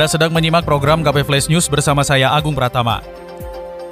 Anda sedang menyimak program KP Flash News bersama saya Agung Pratama.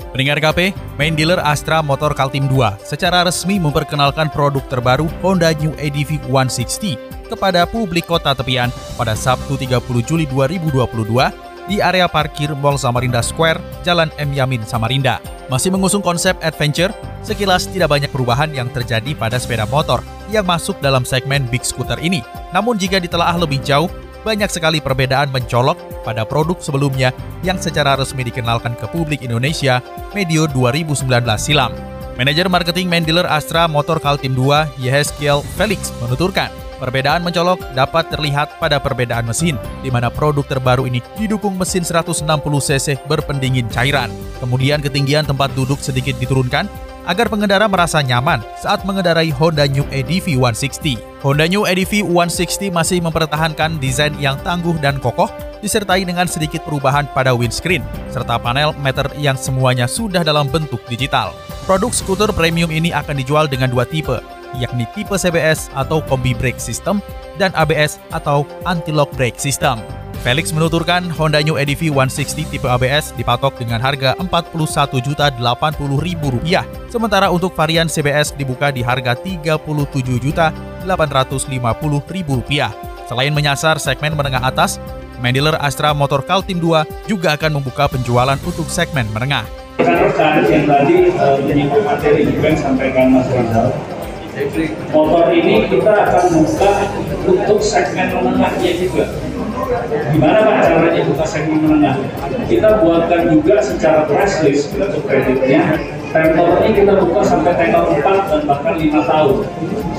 Pendengar KP, main dealer Astra Motor Kaltim 2 secara resmi memperkenalkan produk terbaru Honda New ADV 160 kepada publik kota tepian pada Sabtu 30 Juli 2022 di area parkir Mall Samarinda Square, Jalan M. Yamin, Samarinda. Masih mengusung konsep adventure, sekilas tidak banyak perubahan yang terjadi pada sepeda motor yang masuk dalam segmen big scooter ini. Namun jika ditelaah lebih jauh, banyak sekali perbedaan mencolok pada produk sebelumnya yang secara resmi dikenalkan ke publik Indonesia medio 2019 silam. Manajer marketing main dealer Astra Motor Kaltim 2, Yehezkiel Felix, menuturkan, perbedaan mencolok dapat terlihat pada perbedaan mesin, di mana produk terbaru ini didukung mesin 160cc berpendingin cairan. Kemudian ketinggian tempat duduk sedikit diturunkan agar pengendara merasa nyaman saat mengendarai Honda New ADV 160. Honda New ADV 160 masih mempertahankan desain yang tangguh dan kokoh, disertai dengan sedikit perubahan pada windscreen, serta panel meter yang semuanya sudah dalam bentuk digital. Produk skuter premium ini akan dijual dengan dua tipe, yakni tipe CBS atau Combi Brake System dan ABS atau Anti-Lock Brake System. Felix menuturkan Honda New ADV 160 tipe ABS dipatok dengan harga Rp41.080.000, sementara untuk varian CBS dibuka di harga Rp37.850.000. Selain menyasar segmen menengah atas, main dealer Astra Motor Kaltim 2 juga akan membuka penjualan untuk segmen menengah. Yang tadi menyimak materi juga yang sampaikan Mas Rizal, motor ini kita akan buka untuk segmen menengahnya juga. Gimana Pak caranya buka segmen menengah? Kita buatkan juga secara press list untuk kreditnya. Tenor ini kita buka sampai tenor 4 dan bahkan 5 tahun.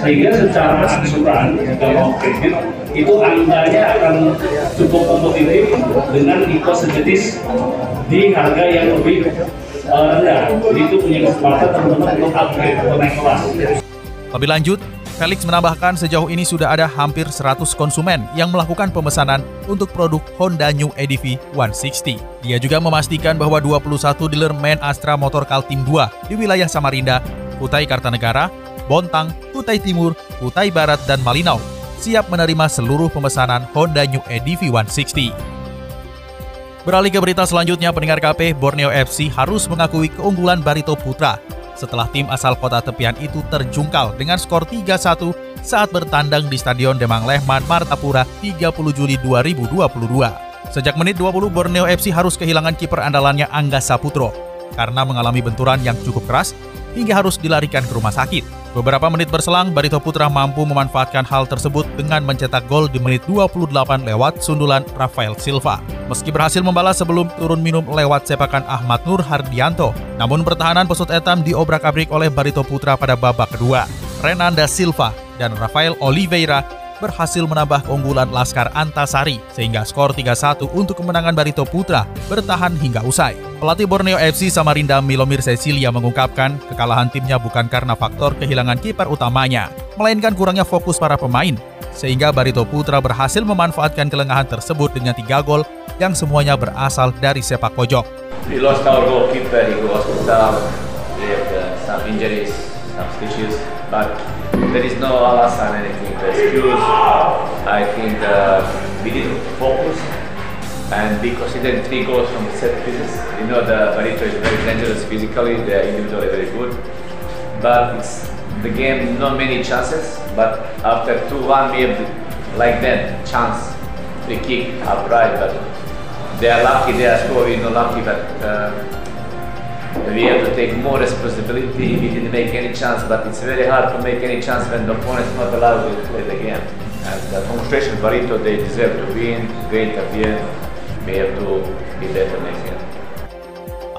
Sehingga secara angsuran, jika mau kredit, itu angkanya akan cukup kompetitif dengan tipe sejenis di harga yang lebih uh, rendah. Jadi itu punya kesempatan teman-teman untuk upgrade atau naik kelas. Lebih lanjut, Felix menambahkan sejauh ini sudah ada hampir 100 konsumen yang melakukan pemesanan untuk produk Honda New ADV 160. Dia juga memastikan bahwa 21 dealer main Astra Motor Kaltim 2 di wilayah Samarinda, Kutai Kartanegara, Bontang, Kutai Timur, Kutai Barat, dan Malinau siap menerima seluruh pemesanan Honda New ADV 160. Beralih ke berita selanjutnya, pendengar KP, Borneo FC harus mengakui keunggulan Barito Putra setelah tim asal kota tepian itu terjungkal dengan skor 3-1 saat bertandang di Stadion Demang Lehman, Martapura 30 Juli 2022. Sejak menit 20, Borneo FC harus kehilangan kiper andalannya Angga Saputro karena mengalami benturan yang cukup keras hingga harus dilarikan ke rumah sakit. Beberapa menit berselang, Barito Putra mampu memanfaatkan hal tersebut dengan mencetak gol di menit 28 lewat sundulan Rafael Silva. Meski berhasil membalas sebelum turun minum lewat sepakan Ahmad Nur Hardianto, namun pertahanan pesut etam diobrak-abrik oleh Barito Putra pada babak kedua. Renanda Silva dan Rafael Oliveira berhasil menambah keunggulan Laskar Antasari sehingga skor 3-1 untuk kemenangan Barito Putra bertahan hingga usai. Pelatih Borneo FC Samarinda Milomir Cecilia mengungkapkan kekalahan timnya bukan karena faktor kehilangan kiper utamanya, melainkan kurangnya fokus para pemain sehingga Barito Putra berhasil memanfaatkan kelengahan tersebut dengan tiga gol yang semuanya berasal dari sepak pojok. Some stitches, but there is no alasan anything to excuse. I think uh, we didn't focus and we considered three goals from set pieces. You know the Barito is very dangerous physically, they are individually very good. But it's the game not many chances, but after 2-1 we have like that chance free kick upright but they are lucky they are scoring not lucky but uh, we have to take more responsibility. We didn't make any chance, but it's very hard to make any chance when the opponent is not allowed to play the game. And uh, congratulations, Barito. They deserve to win. Great at the end. We have to be better next year.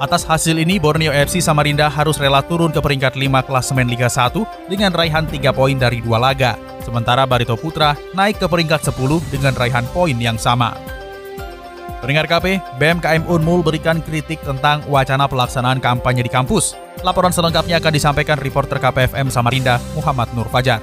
Atas hasil ini, Borneo FC Samarinda harus rela turun ke peringkat 5 klasemen Liga 1 dengan raihan 3 poin dari dua laga. Sementara Barito Putra naik ke peringkat 10 dengan raihan poin yang sama. Pendengar KP, BMKM Unmul berikan kritik tentang wacana pelaksanaan kampanye di kampus. Laporan selengkapnya akan disampaikan reporter KPFM Samarinda, Muhammad Nur Fajar.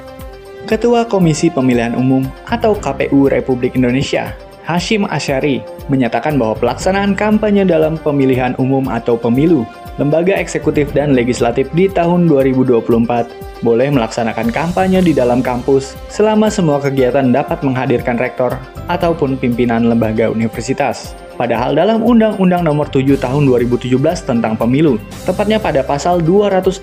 Ketua Komisi Pemilihan Umum atau KPU Republik Indonesia, Hashim Asyari, menyatakan bahwa pelaksanaan kampanye dalam pemilihan umum atau pemilu, lembaga eksekutif dan legislatif di tahun 2024 boleh melaksanakan kampanye di dalam kampus selama semua kegiatan dapat menghadirkan rektor ataupun pimpinan lembaga universitas. Padahal dalam Undang-Undang Nomor 7 Tahun 2017 tentang Pemilu, tepatnya pada pasal 280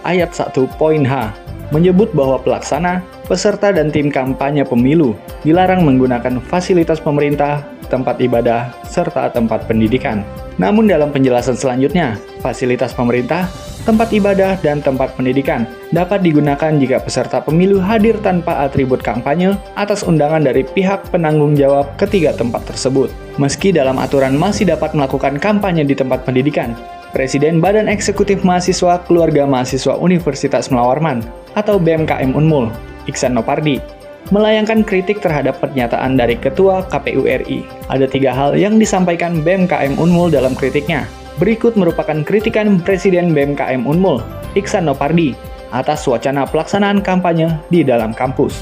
ayat 1 poin H, menyebut bahwa pelaksana, peserta dan tim kampanye pemilu dilarang menggunakan fasilitas pemerintah, tempat ibadah, serta tempat pendidikan. Namun dalam penjelasan selanjutnya, fasilitas pemerintah tempat ibadah, dan tempat pendidikan dapat digunakan jika peserta pemilu hadir tanpa atribut kampanye atas undangan dari pihak penanggung jawab ketiga tempat tersebut. Meski dalam aturan masih dapat melakukan kampanye di tempat pendidikan, Presiden Badan Eksekutif Mahasiswa Keluarga Mahasiswa Universitas Melawarman atau BMKM Unmul, Iksan Nopardi, melayangkan kritik terhadap pernyataan dari Ketua KPU RI. Ada tiga hal yang disampaikan BMKM Unmul dalam kritiknya, Berikut merupakan kritikan Presiden BMKM Unmul, Iksan Nopardi, atas wacana pelaksanaan kampanye di dalam kampus.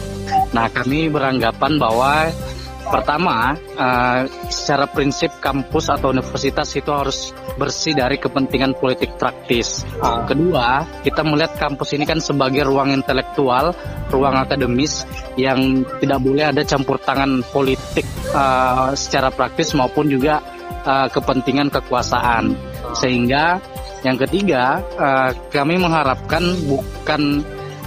Nah, kami beranggapan bahwa pertama, uh, secara prinsip kampus atau universitas itu harus bersih dari kepentingan politik praktis. Kedua, kita melihat kampus ini kan sebagai ruang intelektual, ruang akademis yang tidak boleh ada campur tangan politik uh, secara praktis maupun juga uh, kepentingan kekuasaan. Sehingga yang ketiga, uh, kami mengharapkan bukan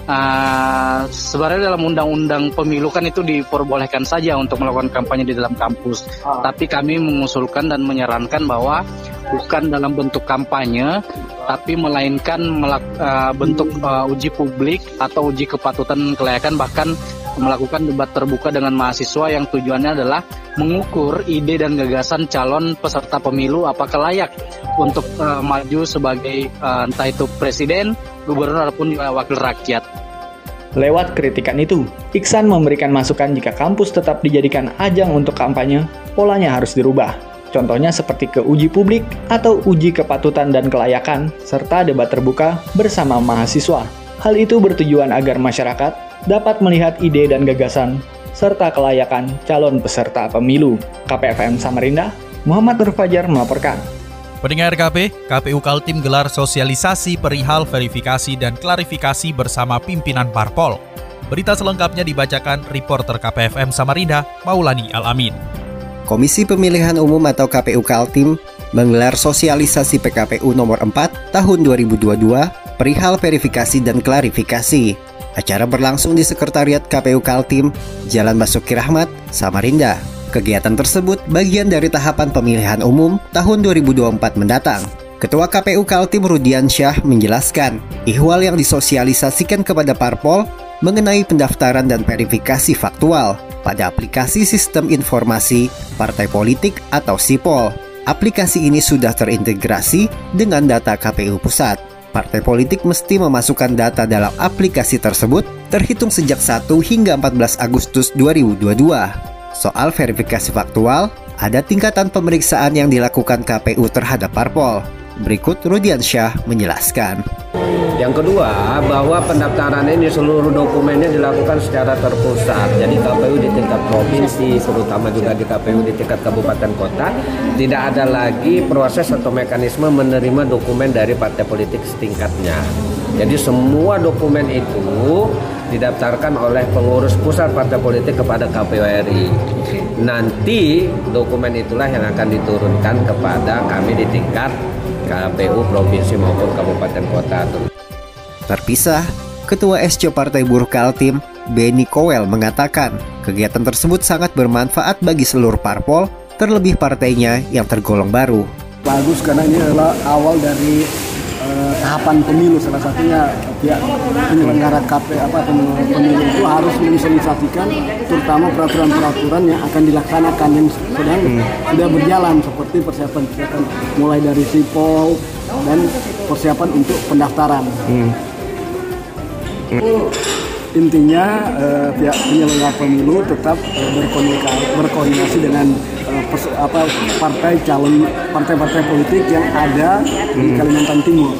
uh, sebenarnya dalam undang-undang pemilu kan itu diperbolehkan saja untuk melakukan kampanye di dalam kampus. Ah. Tapi kami mengusulkan dan menyarankan bahwa bukan dalam bentuk kampanye, tapi melainkan melak, uh, bentuk uh, uji publik atau uji kepatutan kelayakan bahkan melakukan debat terbuka dengan mahasiswa yang tujuannya adalah mengukur ide dan gagasan calon peserta pemilu apakah layak untuk uh, maju sebagai uh, entah itu presiden, gubernur ataupun uh, wakil rakyat. Lewat kritikan itu, Iksan memberikan masukan jika kampus tetap dijadikan ajang untuk kampanye, polanya harus dirubah. Contohnya seperti ke uji publik atau uji kepatutan dan kelayakan, serta debat terbuka bersama mahasiswa. Hal itu bertujuan agar masyarakat dapat melihat ide dan gagasan serta kelayakan calon peserta pemilu. KPFM Samarinda, Muhammad Nur Fajar melaporkan. Pendengar KP, KPU Kaltim gelar sosialisasi perihal verifikasi dan klarifikasi bersama pimpinan parpol. Berita selengkapnya dibacakan reporter KPFM Samarinda, Maulani Alamin. Komisi Pemilihan Umum atau KPU Kaltim menggelar sosialisasi PKPU nomor 4 tahun 2022 perihal verifikasi dan klarifikasi. Acara berlangsung di Sekretariat KPU Kaltim, Jalan Basuki Rahmat, Samarinda. Kegiatan tersebut bagian dari tahapan pemilihan umum tahun 2024 mendatang. Ketua KPU Kaltim Rudian Syah menjelaskan, ihwal yang disosialisasikan kepada parpol mengenai pendaftaran dan verifikasi faktual pada aplikasi Sistem Informasi Partai Politik atau SIPOL. Aplikasi ini sudah terintegrasi dengan data KPU Pusat. Partai politik mesti memasukkan data dalam aplikasi tersebut terhitung sejak 1 hingga 14 Agustus 2022. Soal verifikasi faktual, ada tingkatan pemeriksaan yang dilakukan KPU terhadap parpol. Berikut Rudian Syah menjelaskan. Yang kedua, bahwa pendaftaran ini seluruh dokumennya dilakukan secara terpusat. Jadi KPU di tingkat provinsi, terutama juga di KPU di tingkat kabupaten kota, tidak ada lagi proses atau mekanisme menerima dokumen dari partai politik setingkatnya. Jadi semua dokumen itu didaftarkan oleh pengurus pusat partai politik kepada KPU RI. Nanti dokumen itulah yang akan diturunkan kepada kami di tingkat KPU provinsi maupun kabupaten kota. Terpisah, Ketua SC Partai Buruh Kaltim, Benny Kowel mengatakan, kegiatan tersebut sangat bermanfaat bagi seluruh parpol, terlebih partainya yang tergolong baru. Bagus karena ini adalah awal dari tahapan pemilu salah satunya pihak penyelenggara KP apa pemilu itu harus mensosialisasikan terutama peraturan-peraturan yang akan dilaksanakan yang sedang hmm. sudah berjalan seperti persiapan-persiapan mulai dari sipol dan persiapan untuk pendaftaran. Hmm. Hmm. Intinya uh, pihak penyelenggara pemilu tetap uh, berkomunikasi, berkoordinasi dengan eh, pers- apa partai calon partai-partai politik yang ada di Kalimantan Timur.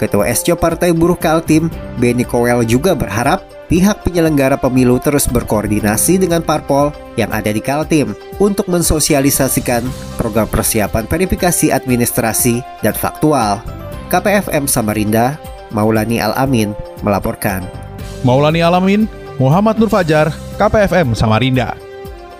Ketua Esco Partai Buruh Kaltim, Benny Kowel juga berharap pihak penyelenggara pemilu terus berkoordinasi dengan parpol yang ada di Kaltim untuk mensosialisasikan program persiapan verifikasi administrasi dan faktual. KPFM Samarinda, Maulani Al-Amin melaporkan. Maulani Alamin, Muhammad Nur Fajar, KPFM Samarinda.